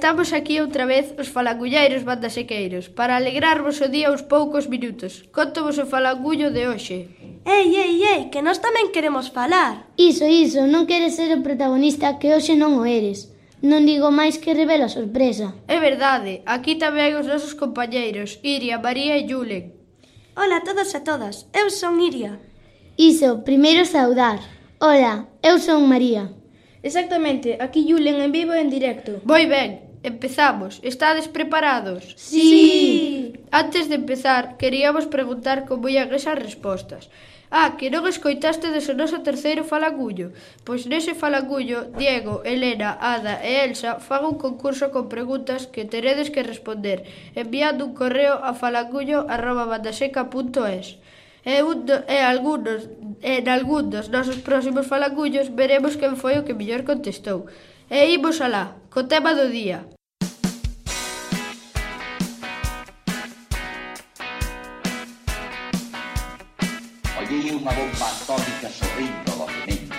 estamos aquí outra vez os falangulleiros bandasequeiros para alegrarvos o día uns poucos minutos. Contovos o falangullo de hoxe. Ei, ei, ei, que nós tamén queremos falar. Iso, iso, non queres ser o protagonista que hoxe non o eres. Non digo máis que revela a sorpresa. É verdade, aquí tamén os nosos compañeiros, Iria, María e Yule. Ola a todos e todas, eu son Iria. Iso, primeiro saudar. Ola, eu son María. Exactamente, aquí Yulen en vivo e en directo. Moi ben, Empezamos. Estades preparados? Sí. Antes de empezar, queríamos preguntar como ian esas respostas. Ah, que non escoitaste o noso terceiro falangullo. Pois nese falangullo, Diego, Elena, Ada e Elsa fan un concurso con preguntas que teredes que responder enviando un correo a falangullo.bandaseca.es e, un do, e algunos, en algún dos nosos próximos falangullos veremos quen foi o que mellor contestou. E imos alá, co tema do día. Ollei unha bomba atómica sorrindo docemente.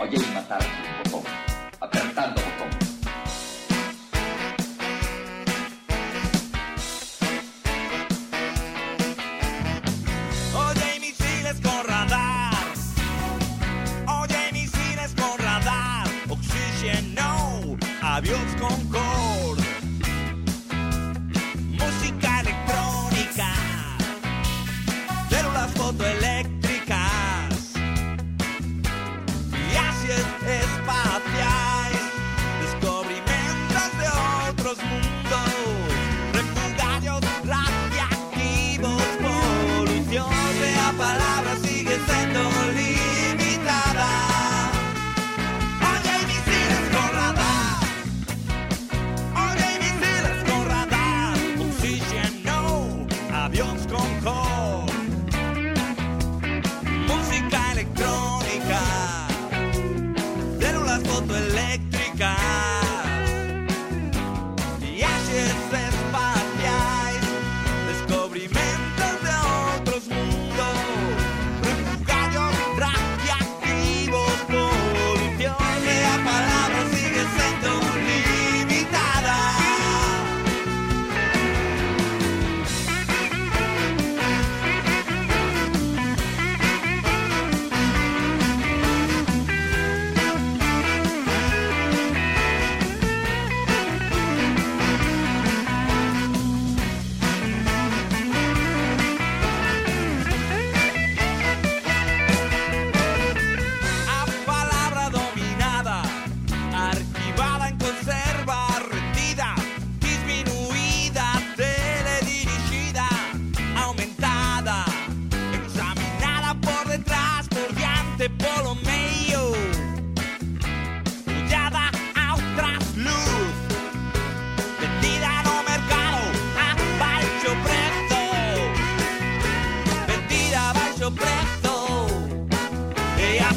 Ollei matarme. about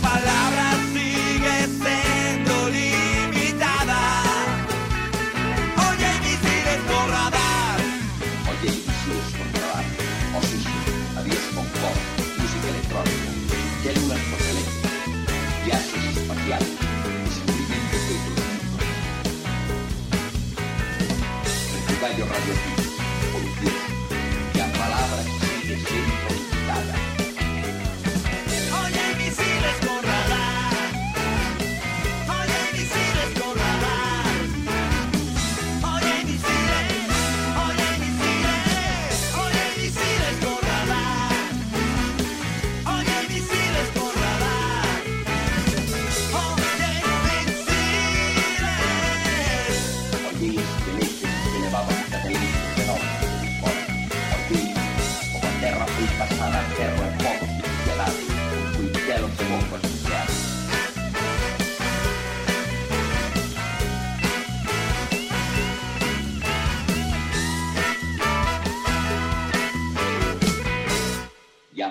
para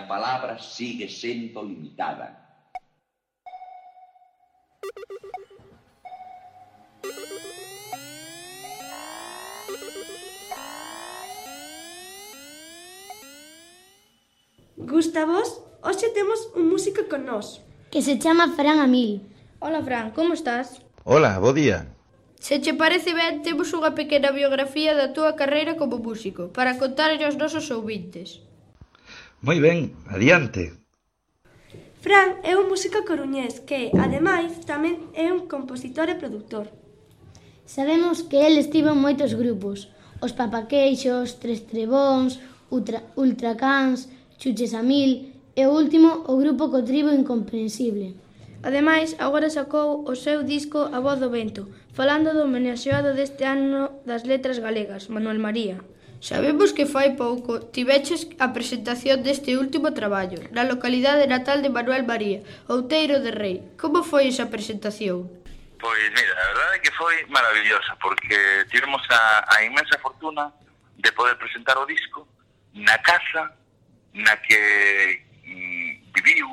palabra sigue sendo limitada. Gústavos? Hoxe temos un músico con nós. Que se chama Fran Amil. Hola Fran, como estás? Hola, bo día. Se che parece ben, temos unha pequena biografía da túa carreira como músico para contarlle aos nosos ouvintes. Moi ben, adiante. Fran é un músico coruñés que, ademais, tamén é un compositor e produtor. Sabemos que el estivo en moitos grupos, os Papaqueixos, Tres Trebóns, Ultra, Ultracans, Chuches a Mil e o último o grupo Cotribo Incomprensible. Ademais, agora sacou o seu disco A Voz do Vento, falando do homenaxeado deste ano das letras galegas, Manuel María. Sabemos que fai pouco tiveches a presentación deste último traballo na localidade natal de Manuel María, Outeiro de Rei. Como foi esa presentación? Pois mira, a verdade é que foi maravillosa porque tivemos a, a inmensa fortuna de poder presentar o disco na casa na que mm, viviu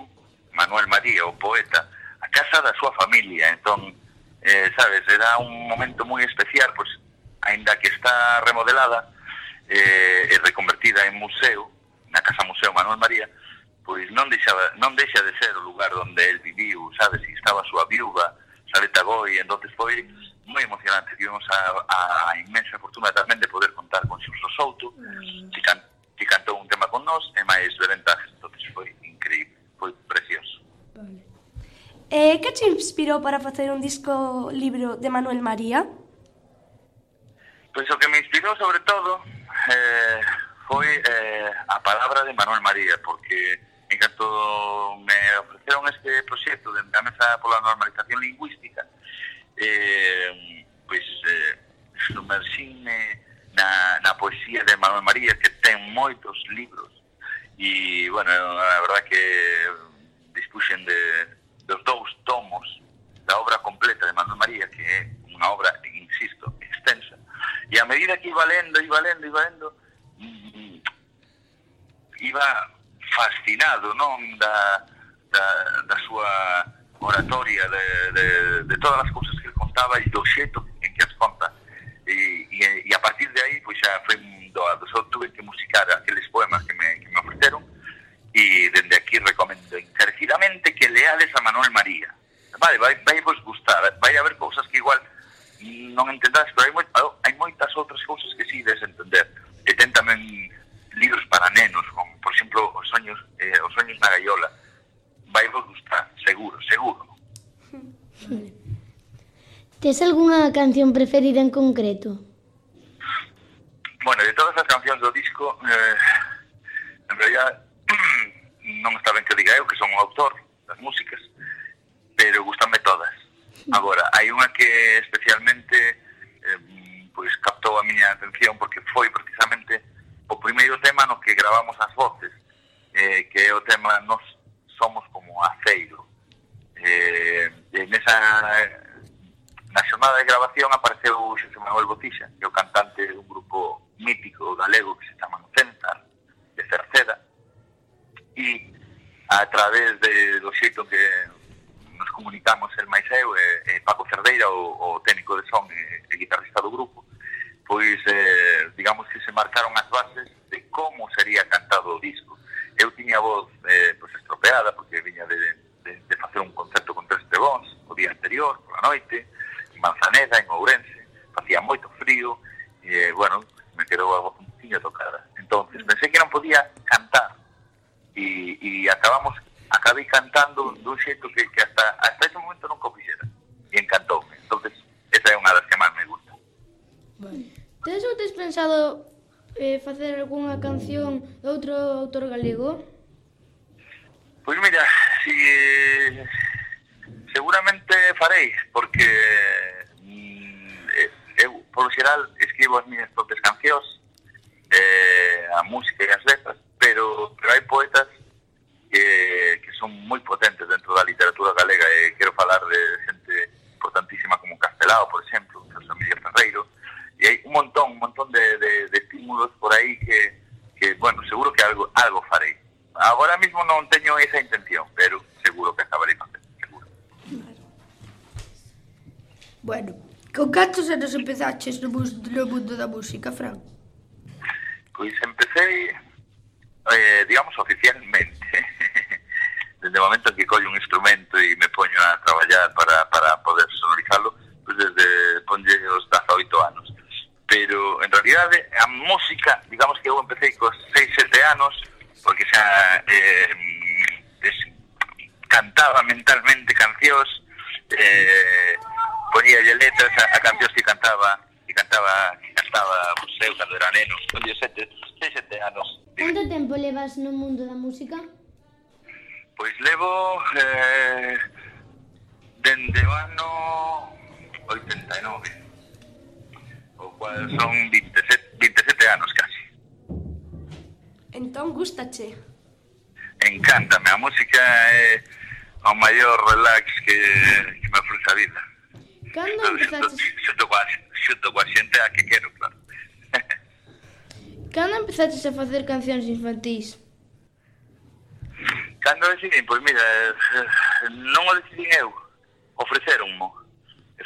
Manuel María, o poeta, a casa da súa familia. Entón, eh, sabes, era un momento moi especial, pois, aínda que está remodelada, eh, e reconvertida en museo, na Casa Museo Manuel María, pois non deixaba, non deixa de ser o lugar onde el viviu, sabes, e estaba a súa viúva, Saleta Goi, entonces foi moi emocionante, tivemos a, a, inmensa fortuna tamén de poder contar con Xurso Souto, mm. que, can, que cantou un tema con nós, e máis ventajas, entonces foi increíble, foi precioso. Vale. Eh, que te inspirou para facer un disco libro de Manuel María? Pois o que me inspirou sobre todo foi eh, a palabra de Manuel María, porque en canto me ofreceron este proxecto de a mesa pola normalización lingüística, eh, pois eh, sumerxinme na, na poesía de Manuel María, que ten moitos libros, e, bueno, a verdad que dispuxen de, dos dous tomos da obra completa de Manuel María, que é unha obra, insisto, extensa, e a medida que iba lendo, iba lendo, iba lendo, iba fascinado, non, da, da, da súa oratoria, de, de, de todas as cousas que contaba e do xeito en que as conta. E, e, e a partir de aí, pois xa foi doado, só tuve que musicar aqueles poemas que me, que me ofreceron e dende aquí recomendo encarecidamente que leades a Manuel María. Vale, vai, vai vos gustar, vai haber cousas que igual non entendás, pero hai, moi, Tes algunha canción preferida en concreto? Bueno, de todas as cancións do disco, eh, en realidad non está ben que diga eu, que son o autor das músicas, pero gustanme todas. Agora, hai unha que especialmente eh, pois captou a miña atención porque foi precisamente o primeiro tema no que gravamos as voces, eh, que é o tema Nos somos como aceiro. Eh, nesa xornada de grabación apareceu Xosé Manuel Botixa, que é o cantante dun grupo mítico galego que se chama Centar, de Cerceda, e a través de, do xeito que nos comunicamos el máis eu, e, eh, e eh, Paco Cerdeira, o, o técnico de son eh, e, e guitarrista do grupo, pois, eh, digamos que se marcaron as bases de como sería cantado o disco. Eu tiña a voz eh, pois estropeada, porque viña de, de, de facer un concerto con tres trebóns o día anterior, pola noite, Manzaneda, en Ourense, facía moito frío, e, bueno, me quedou a voz un poquinho tocada. entonces mm. pensei que non podía cantar, e, e acabamos, acabei cantando dun xeito que, que hasta, hasta ese momento nunca o fixera, e encantoume. entonces esa é unha das que máis me gusta. Vale. Tens ou tes pensado eh, facer algunha canción de outro autor galego? Pois pues mira, si, eh, seguramente farei, porque polo xeral escribo as miñas propias cancións eh, a música e as letras pero, pero hai poetas que, que son moi potentes dentro da literatura galega. Eh, e quero falar de xente importantísima como Castelao, por exemplo, José Miguel Ferreiro e hai un montón, un montón de, de, de estímulos por aí que, que, bueno, seguro que algo algo farei agora mismo non teño esa intención pero seguro que acabarei facendo seguro. Bueno, Con cantos anos empezaches no, no mundo da música, Fran? Pois empecé, eh, digamos, oficialmente. desde o momento que collo un instrumento e me poño a traballar para, para poder sonorizarlo, pues pois desde ponlle os 18 anos. Pero, en realidad, a música, digamos que eu empecé cos 6, 7 anos, porque xa eh, es, cantaba mentalmente cancións, eh, traía lle letras a, a cancións que cantaba que cantaba que cantaba José cando era neno, con 17, 17 anos. Canto tempo levas no mundo da música? Pois levo eh, dende o ano 89, o cual son 27, 27 anos casi. Entón, gustache? Encántame, a música é o maior relax que, que me ofrece a vida. ¿Cando empezaste? Xunto coa, xunto coa xente a que quero, claro. Cando empezaste a facer cancións infantís? Cando decidín? Pois mira, eh, non o decidín eu, ofreceronmo.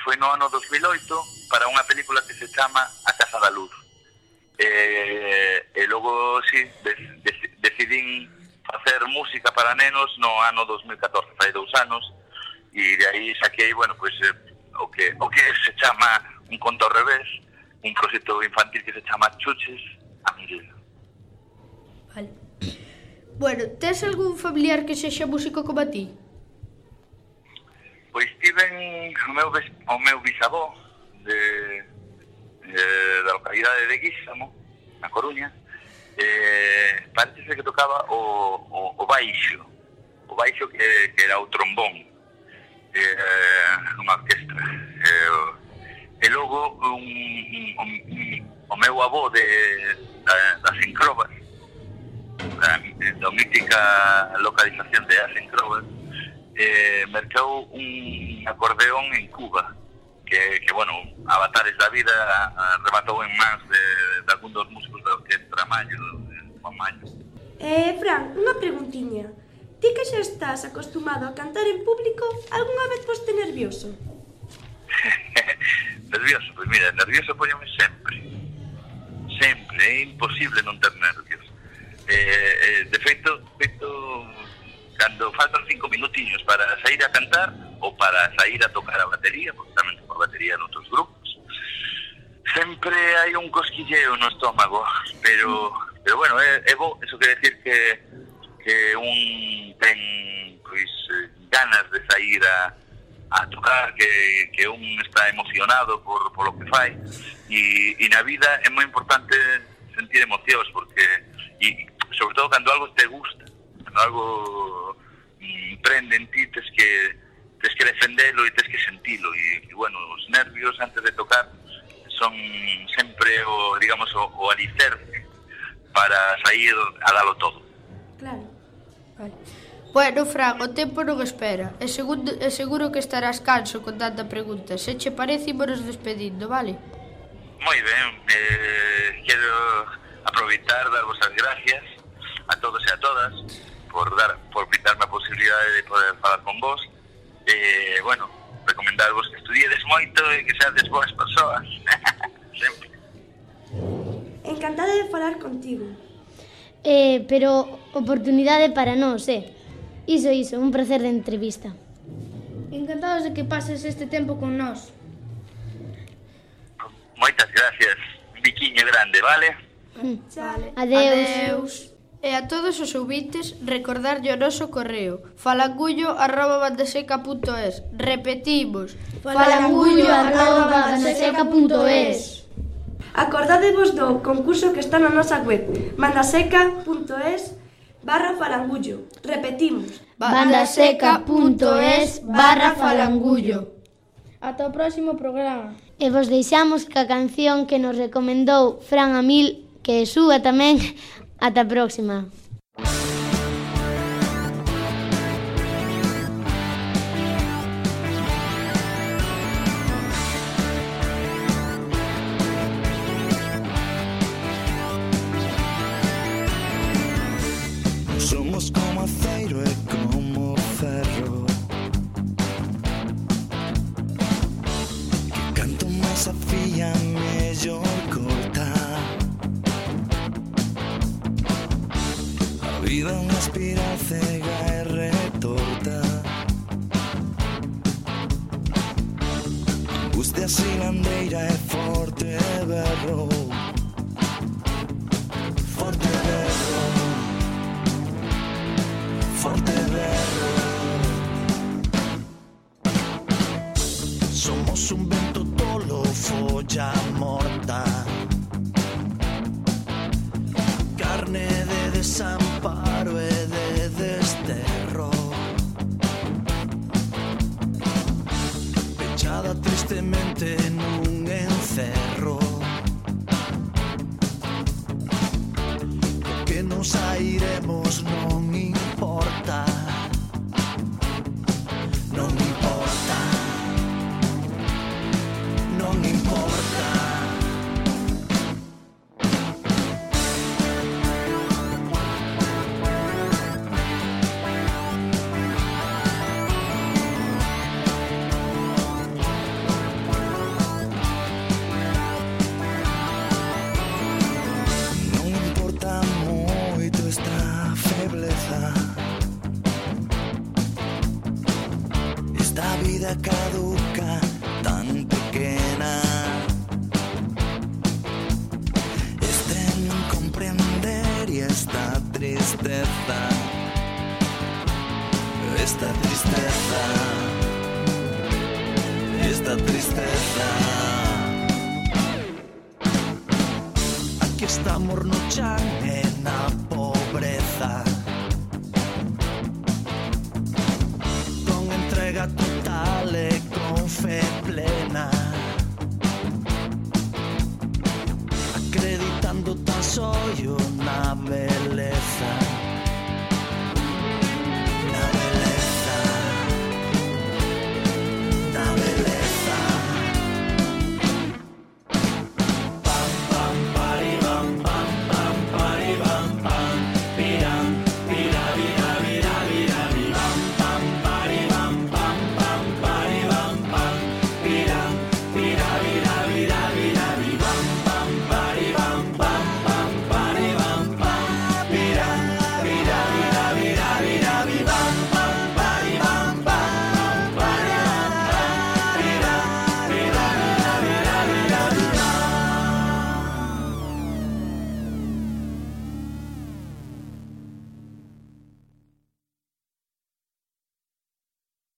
Foi no ano 2008 para unha película que se chama A Casa da Luz. E, e logo, si, sí, decidín facer música para nenos no ano 2014, fai dous anos, e de aí saquei, bueno, pois, pues, eh, o que, o que se chama un conto ao revés, un proxecto infantil que se chama Chuches a Miguel. Vale. Bueno, tes algún familiar que sexa músico como a ti? Pois tiven o meu, o meu bisavó de, eh, de, da localidade de Guísamo, na Coruña, eh, parece que tocaba o, o, o baixo, o baixo que, que era o trombón, eh, o- e logo un, un, un, o meu avó de, da, das Encrobas, da, da mítica localización de As Encrobas, eh, mercou un acordeón en Cuba que, que bueno, avatares da vida rematou en mans de, de algún dos músicos da orquestra Mayo, Juan Mayo. Eh, Fran, unha. Ti que xa estás acostumado a cantar en público, algunha vez poste nervioso? nervioso, pois mira, nervioso poñome sempre. Sempre, é imposible non ter nervios. Eh, eh, de feito, feito cando faltan cinco minutiños para sair a cantar ou para sair a tocar a batería, porque tamén toco a batería en outros grupos, sempre hai un cosquilleo no estómago, pero, pero bueno, é, é bo, eso quer decir que que un ten pois eh, ganas de sair a a tocar, que, que un está emocionado por, por lo que fai e, e na vida é moi importante sentir emocións porque e sobre todo cando algo te gusta cando algo mm, prende en ti tes que tes que defendelo e tes que sentilo e, e bueno, os nervios antes de tocar son sempre o, digamos, o, o alicerce para sair a dalo todo. Claro. Vale. Bueno, Fran, o tempo non espera. E, segundo, e seguro que estarás canso con tanta pregunta. Se che parece, ímonos despedindo, vale? Moi ben. Eh, quero aproveitar, darvos as gracias a todos e a todas por dar por brindarme a posibilidade de poder falar con vos. Eh, bueno, recomendarvos que estudiedes moito e que seades boas persoas. Sempre. Encantada de falar contigo eh, pero oportunidade para nós, eh. Iso, iso, un placer de entrevista. Encantados de que pases este tempo con nós. Moitas gracias, biquiño grande, vale? Mm. Vale. Adeus. Adeus. E a todos os ouvintes, recordarlle o noso correo falangullo arroba bandeseca.es Repetimos, falangullo arroba bandeseca.es Acordadevos do concurso que está na nosa web bandaseca.es barra falangullo. Repetimos. bandaseca.es barra falangullo. Ata o próximo programa. E vos deixamos ca canción que nos recomendou Fran Amil que suba tamén. Ata a próxima. Vida. É unha espiral cega e retorta. Angustia silandeira e forte berro Forte berro Forte berro system que estamos no chan e na pobreza. Con entrega total e con fe plena. Acreditando tan só unha vez.